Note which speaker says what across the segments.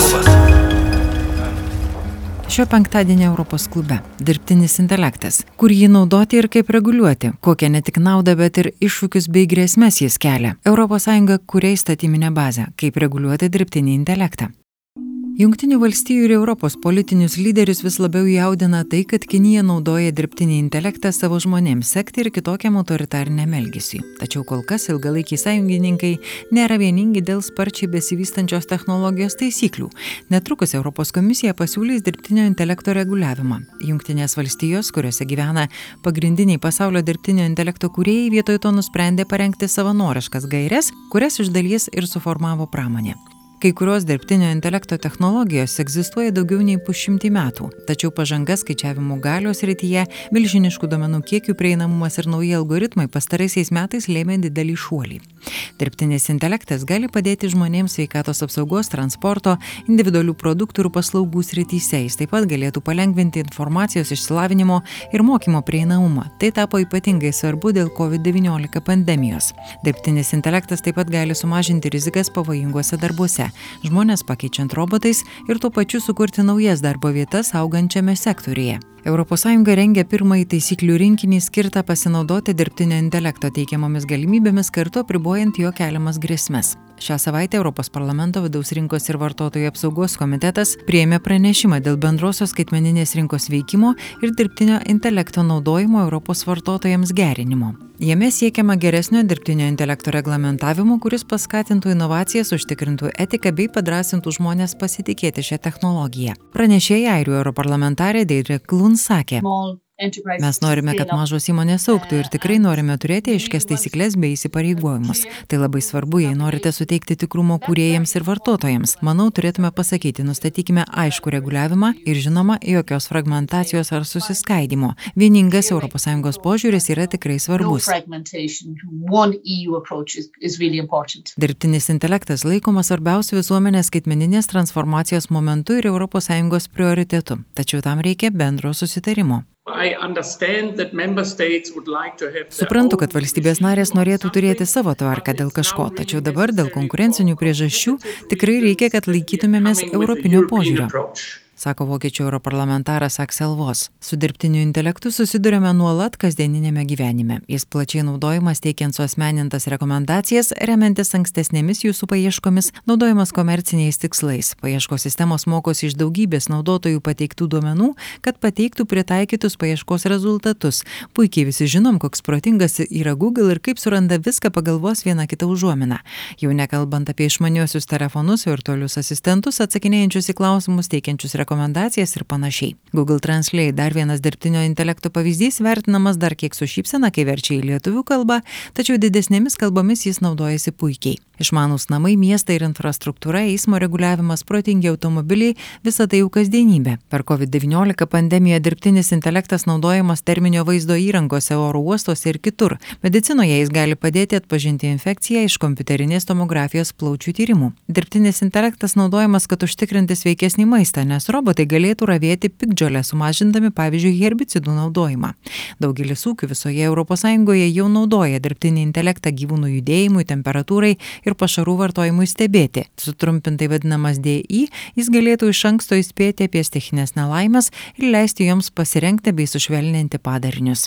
Speaker 1: klubas.
Speaker 2: Šio penktadienio Europos klube - dirbtinis intelektas. Kur jį naudoti ir kaip reguliuoti, kokią ne tik naudą, bet ir iššūkius bei grėsmės jis kelia. ES kuria įstatyminę bazę, kaip reguliuoti dirbtinį intelektą. Junktinių valstijų ir Europos politinius lyderius vis labiau jaudina tai, kad Kinija naudoja dirbtinį intelektą savo žmonėms sekti ir kitokiam autoritariniam elgesiui. Tačiau kol kas ilgalaikiai sąjungininkai nėra vieningi dėl sparčiai besivystančios technologijos taisyklių. Netrukus Europos komisija pasiūlys dirbtinio intelekto reguliavimą. Junktinės valstijos, kuriuose gyvena pagrindiniai pasaulio dirbtinio intelekto kūrėjai, vietoj to nusprendė parengti savanoriškas gairias, kurias iš dalies ir suformavo pramonė. Kai kurios dirbtinio intelekto technologijos egzistuoja daugiau nei pusšimtį metų, tačiau pažanga skaičiavimo galios rytyje, milžiniškų duomenų kiekių prieinamumas ir nauji algoritmai pastaraisiais metais lėmė didelį šuolį. Dirbtinis intelektas gali padėti žmonėms sveikatos apsaugos, transporto, individualių produktų ir paslaugų srityse. Jis taip pat galėtų palengvinti informacijos išsilavinimo ir mokymo prieinamumą. Tai tapo ypatingai svarbu dėl COVID-19 pandemijos. Dirbtinis intelektas taip pat gali sumažinti rizikas pavojinguose darbuose žmonės pakeičiant robotais ir tuo pačiu sukurti naujas darbo vietas augančiame sektoriuje. ES rengia pirmąjį taisyklių rinkinį skirtą pasinaudoti dirbtinio intelekto teikiamomis galimybėmis kartu apribojant jo keliamas grėsmes. Šią savaitę Europos parlamento vidaus rinkos ir vartotojų apsaugos komitetas prieėmė pranešimą dėl bendrosios skaitmeninės rinkos veikimo ir dirbtinio intelekto naudojimo Europos vartotojams gerinimo. Jame siekiama geresnio dirbtinio intelekto reglamentavimo, kuris paskatintų inovacijas, užtikrintų etiką bei padrasintų žmonės pasitikėti šią technologiją. Pranešėja airių europarlamentarė Deidre Klun sakė. Mes norime, kad mažos įmonės auktų ir tikrai norime turėti aiškias taisyklės bei įsipareigojimus. Tai labai svarbu, jei norite suteikti tikrumo kūrėjams ir vartotojams. Manau, turėtume pasakyti, nustatykime aišku reguliavimą ir žinoma, jokios fragmentacijos ar susiskaidimo. Vieningas ES požiūris yra tikrai svarbus. Dirbtinis intelektas laikomas svarbiausiu visuomenės skaitmeninės transformacijos momentu ir ES prioritetu. Tačiau tam reikia bendro susitarimo. Suprantu, kad valstybės narės norėtų turėti savo tvarką dėl kažko, tačiau dabar dėl konkurencinių priežasčių tikrai reikia, kad laikytumėmės europinio požiūrio sako vokiečių europarlamentaras Aksel Vos. Su dirbtiniu intelektu susidurime nuolat kasdieninėme gyvenime. Jis plačiai naudojamas teikiant suosmenintas rekomendacijas, remiantis ankstesnėmis jūsų paieškomis, naudojamas komerciniais tikslais. Paieškos sistemos mokosi iš daugybės naudotojų pateiktų duomenų, kad pateiktų pritaikytus paieškos rezultatus. Puikiai visi žinom, koks protingas yra Google ir kaip suranda viską pagalvos vieną kitą užuominą. Jau nekalbant apie išmaniuosius telefonus, virtualius asistentus, atsakinėjančius į klausimus, teikiančius rekomendacijas rekomendacijas ir panašiai. Google Translate dar vienas dirbtinio intelekto pavyzdys vertinamas dar kiek su šypsena, kai verčia į lietuvių kalbą, tačiau didesnėmis kalbomis jis naudojasi puikiai. Išmanus namai, miestai ir infrastruktūra, eismo reguliavimas, protingi automobiliai - visa tai jau kasdienybė. Per COVID-19 pandemiją dirbtinis intelektas naudojamas terminio vaizdo įrangose, oro uostuose ir kitur. Medicinoje jis gali padėti atpažinti infekciją iš kompiuterinės tomografijos plaučių tyrimų. Dirbtinis intelektas naudojamas, kad užtikrinti sveikesnį maistą, nes robotai galėtų ravėti pikdžiolę, sumažindami pavyzdžiui herbicidų naudojimą. Daugelis ūkių visoje ES jau naudoja dirbtinį intelektą gyvūnų judėjimui, temperatūrai ir pašarų vartojimui stebėti. Sutrumpintai vadinamas DI, jis galėtų iš anksto įspėti apie stichinės nelaimes ir leisti joms pasirenkti bei sušvelninti padarinius.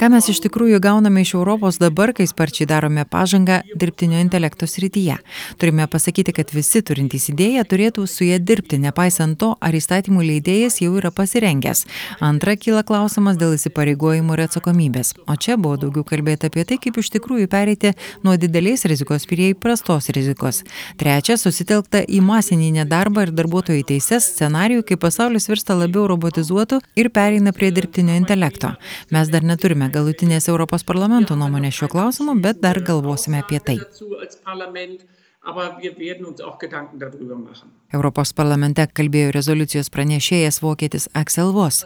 Speaker 2: Ką mes iš tikrųjų gauname iš Europos dabar, kai sparčiai darome pažangą dirbtinio intelekto srityje? Turime pasakyti, kad visi turintys idėją turėtų su ją dirbti, nepaisant to, ar įstatymų leidėjas jau yra pasirengęs. Antra, kyla klausimas dėl įsipareigojimų ir atsakomybės. O čia buvo daugiau kalbėti apie tai, kaip iš tikrųjų pereiti nuo didelės rizikos prie įprastos rizikos. Trečia, susitelkta į masinį nedarbą ir darbuotojų teises scenarijų, kai pasaulis virsta labiau robotizuotu ir pereina prie dirbtinio intelekto. Mes dar neturime galutinės Europos parlamento nuomonės šiuo klausimu, bet dar galvosime apie tai. Europos parlamente kalbėjo rezoliucijos pranešėjas vokietis Axel Vos.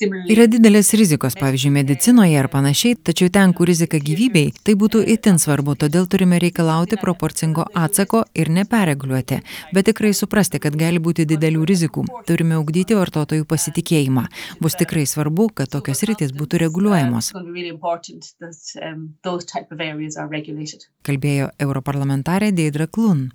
Speaker 2: Yra didelės rizikos, pavyzdžiui, medicinoje ar panašiai, tačiau ten, kur rizika gyvybei, tai būtų itin svarbu, todėl turime reikalauti proporcingo atsako ir nepereguliuoti, bet tikrai suprasti, kad gali būti didelių rizikų. Turime ugdyti vartotojų pasitikėjimą. Bus tikrai svarbu, kad tokios rytis būtų reguliuojamos. Kalbėjo europarlamentarė Deidra Klun.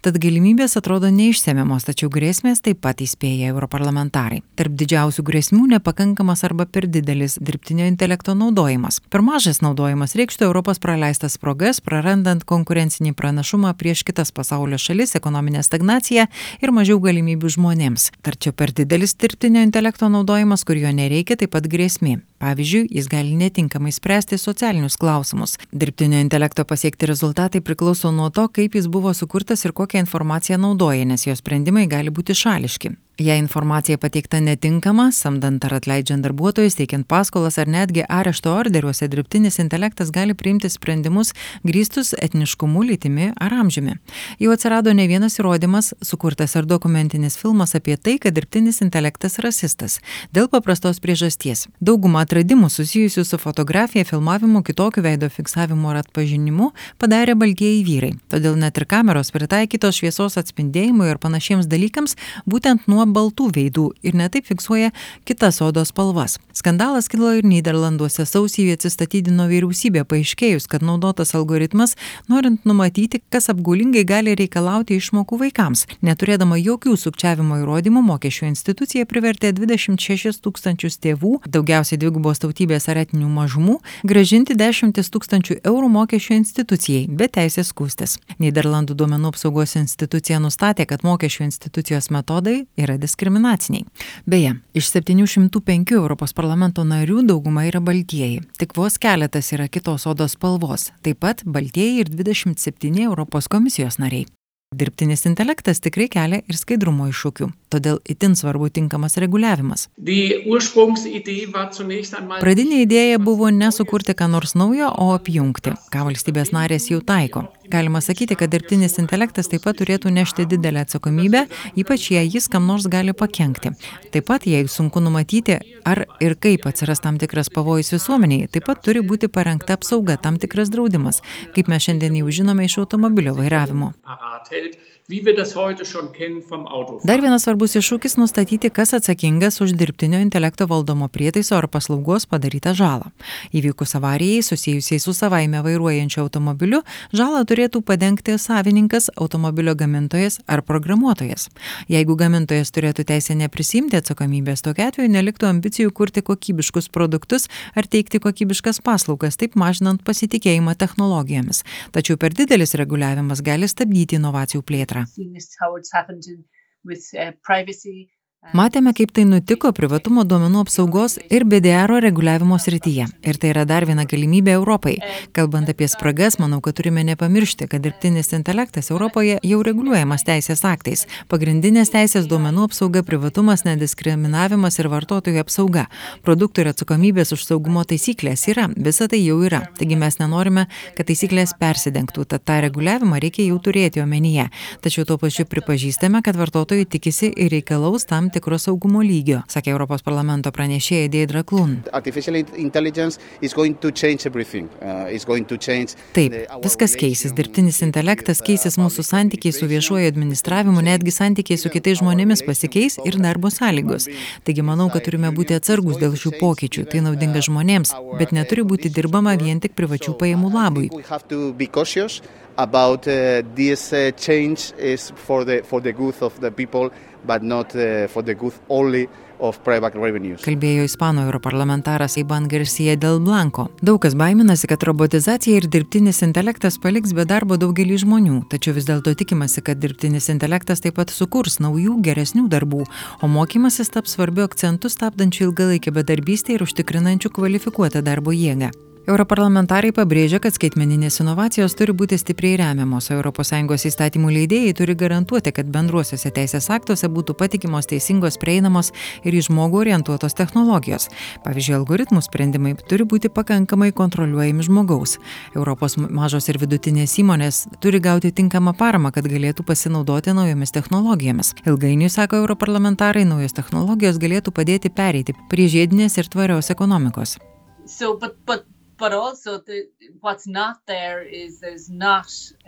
Speaker 2: Tad galimybės atrodo neišsemiamos, tačiau grėsmės taip pat įspėja europarlamentarai. Tarp didžiausių grėsmių nepakankamas arba per didelis dirbtinio intelekto naudojimas. Per mažas naudojimas reikštų Europos praleistas progas, prarandant konkurencinį pranašumą prieš kitas pasaulio šalis, ekonominę stagnaciją ir mažiau galimybių žmonėms. Tarčiau per didelis dirbtinio intelekto naudojimas, kur jo nereikia, taip pat grėsmė. Pavyzdžiui, jis gali netinkamai spręsti socialinius klausimus. Dirbtinio intelekto pasiekti rezultatai priklauso nuo to, kaip jis buvo sukurtas ir kokią informaciją naudoja, nes jo sprendimai gali būti šališki. Jei informacija pateikta netinkama, samdant ar atleidžiant darbuotojus, teikiant paskolas ar netgi arešto orderiuose, dirbtinis intelektas gali priimti sprendimus grįstus etniškumu, lytimi ar amžiumi. Jau atsirado ne vienas įrodymas, sukurtas ar dokumentinis filmas apie tai, kad dirbtinis intelektas rasistas. Dėl paprastos priežasties. Daugumą atradimų susijusių su fotografija, filmavimu, kitokiu veido fiksavimu ar atpažinimu padarė baltieji vyrai. Todėl net ir kameros pritaikytos šviesos atspindėjimui ir panašiems dalykams būtent nuo baltų veidų ir netaip fiksuoja kitas odos spalvas. Skandalas kilo ir Niderlanduose sausį atsistatydino vyriausybė paaiškėjus, kad naudotas algoritmas, norint numatyti, kas apgaulingai gali reikalauti išmokų vaikams. Neturėdama jokių sukčiavimo įrodymų, mokesčių institucija privertė 26 tūkstančius tėvų, daugiausiai dvigubos tautybės ar etinių mažumų, gražinti 10 tūkstančių eurų mokesčių institucijai, be teisės skūstis. Niderlandų duomenų apsaugos institucija nustatė, kad mokesčių institucijos metodai yra diskriminaciniai. Beje, iš 705 Europos parlamento narių dauguma yra baltieji, tik vos keletas yra kitos odos spalvos, taip pat baltieji ir 27 Europos komisijos nariai. Dirbtinis intelektas tikrai kelia ir skaidrumo iššūkių, todėl itin svarbu tinkamas reguliavimas. Pradinė idėja buvo nesukurti ką nors naujo, o apjungti, ką valstybės narės jau taiko. Galima sakyti, kad dirbtinis intelektas taip pat turėtų nešti didelę atsakomybę, ypač jei jis kam nors gali pakengti. Taip pat, jei sunku numatyti, ar ir kaip atsiras tam tikras pavojus visuomeniai, taip pat turi būti parengta apsauga, tam tikras draudimas, kaip mes šiandien jau žinome iš automobilio vairavimo. Dar vienas svarbus iššūkis - nustatyti, kas atsakingas už dirbtinio intelekto valdomo prietaiso ar paslaugos padarytą žalą. Įvykus avarijai susijusiai su savaime vairuojančiu automobiliu, žalą turėtų padengti savininkas, automobilio gamintojas ar programuotojas. Jeigu gamintojas turėtų teisę neprisimti atsakomybės, tokia atveju neliktų ambicijų kurti kokybiškus produktus ar teikti kokybiškas paslaugas, taip mažinant pasitikėjimą technologijomis. Tačiau per didelis reguliavimas gali stabdyti inovacijų plėtrą seen this how it's happened in, with uh, privacy Matėme, kaip tai nutiko privatumo duomenų apsaugos ir BDR reguliavimo srityje. Ir tai yra dar viena galimybė Europai. Kalbant apie spragas, manau, kad turime nepamiršti, kad dirbtinis intelektas Europoje jau reguliuojamas teisės aktais. Pagrindinės teisės duomenų apsauga, privatumas, nediskriminavimas ir vartotojų apsauga. Produktų ir atsakomybės už saugumo taisyklės yra, visa tai jau yra. Taigi mes nenorime, kad taisyklės persidengtų, tad tą reguliavimą reikia jau turėti omenyje. Tačiau tuo pačiu pripažįstame, kad vartotojai tikisi ir reikalaus tam tam tikro saugumo lygio, sakė Europos parlamento pranešėja Deidra Klun. Uh, Taip, viskas keisis. Dirbtinis intelektas keisis mūsų santykiai su viešuoju administravimu, netgi santykiai su kitais žmonėmis pasikeis ir darbo sąlygos. Taigi manau, kad turime būti atsargus dėl šių pokyčių. Tai naudinga žmonėms, bet neturi būti dirbama vien tik privačių pajamų labui about uh, this uh, change is for the, for the good of the people, but not uh, for the good only Kalbėjo ispanų europarlamentaras Iban Garcia del Blanco. Daug kas baiminasi, kad robotizacija ir dirbtinis intelektas paliks be darbo daugelį žmonių, tačiau vis dėlto tikimasi, kad dirbtinis intelektas taip pat sukurs naujų, geresnių darbų, o mokymasis taps svarbiu akcentu stabdančiu ilgalaikę bedarbystę ir užtikrinančiu kvalifikuotą darbo jėgą. Europarlamentarai pabrėžia, kad skaitmeninės inovacijos turi būti stipriai remiamos, o ES įstatymų leidėjai turi garantuoti, kad bendruosiuose teisės aktuose būtų patikimos, teisingos, prieinamos ir į žmogų orientuotos technologijos. Pavyzdžiui, algoritmų sprendimai turi būti pakankamai kontroliuojami žmogaus. Europos mažos ir vidutinės įmonės turi gauti tinkamą paramą, kad galėtų pasinaudoti naujomis technologijomis. Ilgainiui, sako europarlamentarai, naujos technologijos galėtų padėti pereiti prie žiedinės ir tvarios ekonomikos.
Speaker 1: So, but, but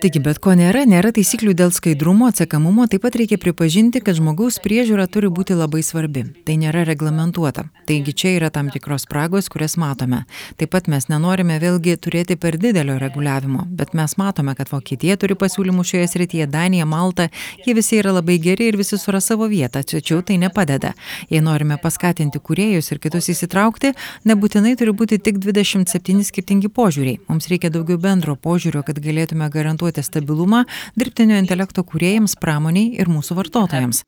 Speaker 2: Taigi, bet ko nėra, nėra taisyklių dėl skaidrumo, atsekamumo, taip pat reikia pripažinti, kad žmogaus priežiūra turi būti labai svarbi. Tai nėra reglamentuota. Taigi čia yra tam tikros spragos, kurias matome. Taip pat mes nenorime vėlgi turėti per didelio reguliavimo, bet mes matome, kad Vokietija turi pasiūlymų šioje srityje, Danija, Malta, jie visi yra labai geri ir visi suras savo vietą, tačiau tai nepadeda. Jei norime paskatinti kuriejus ir kitus įsitraukti, nebūtinai turi būti tik 27 gana skirtingi požiūriai. Mums reikia daugiau bendro požiūrio, kad galėtume garantuoti stabilumą dirbtinio intelekto kūrėjams, pramoniai ir mūsų vartotojams.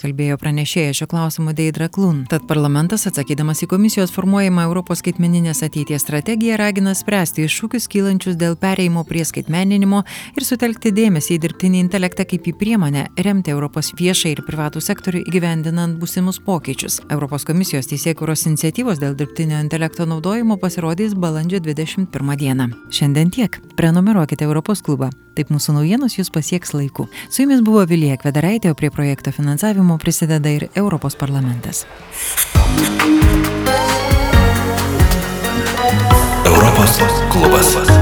Speaker 2: Kalbėjo pranešėja šio klausimo Deidra Klun. Tad parlamentas, atsakydamas į komisijos formuojamą Europos skaitmeninės ateities strategiją, ragina spręsti iššūkius kylančius dėl pereimo prie skaitmeninimo ir sutelkti dėmesį į dirbtinį intelektą kaip į priemonę remti Europos viešą ir privatų sektorių įgyvendinant būsimus pokyčius. Europos komisijos teisėkuros iniciatyvos dėl dirbtinio intelekto naudojimo pasirodys balandžio 21 dieną. Šiandien tiek. Prenumeruokite Europos klubą. Taip mūsų naujienos jūs pasieks laiku. Su jumis buvo Vilija Kvedaraitė, o prie projekto finansavimo prisideda ir Europos parlamentas.
Speaker 3: Europos klubas.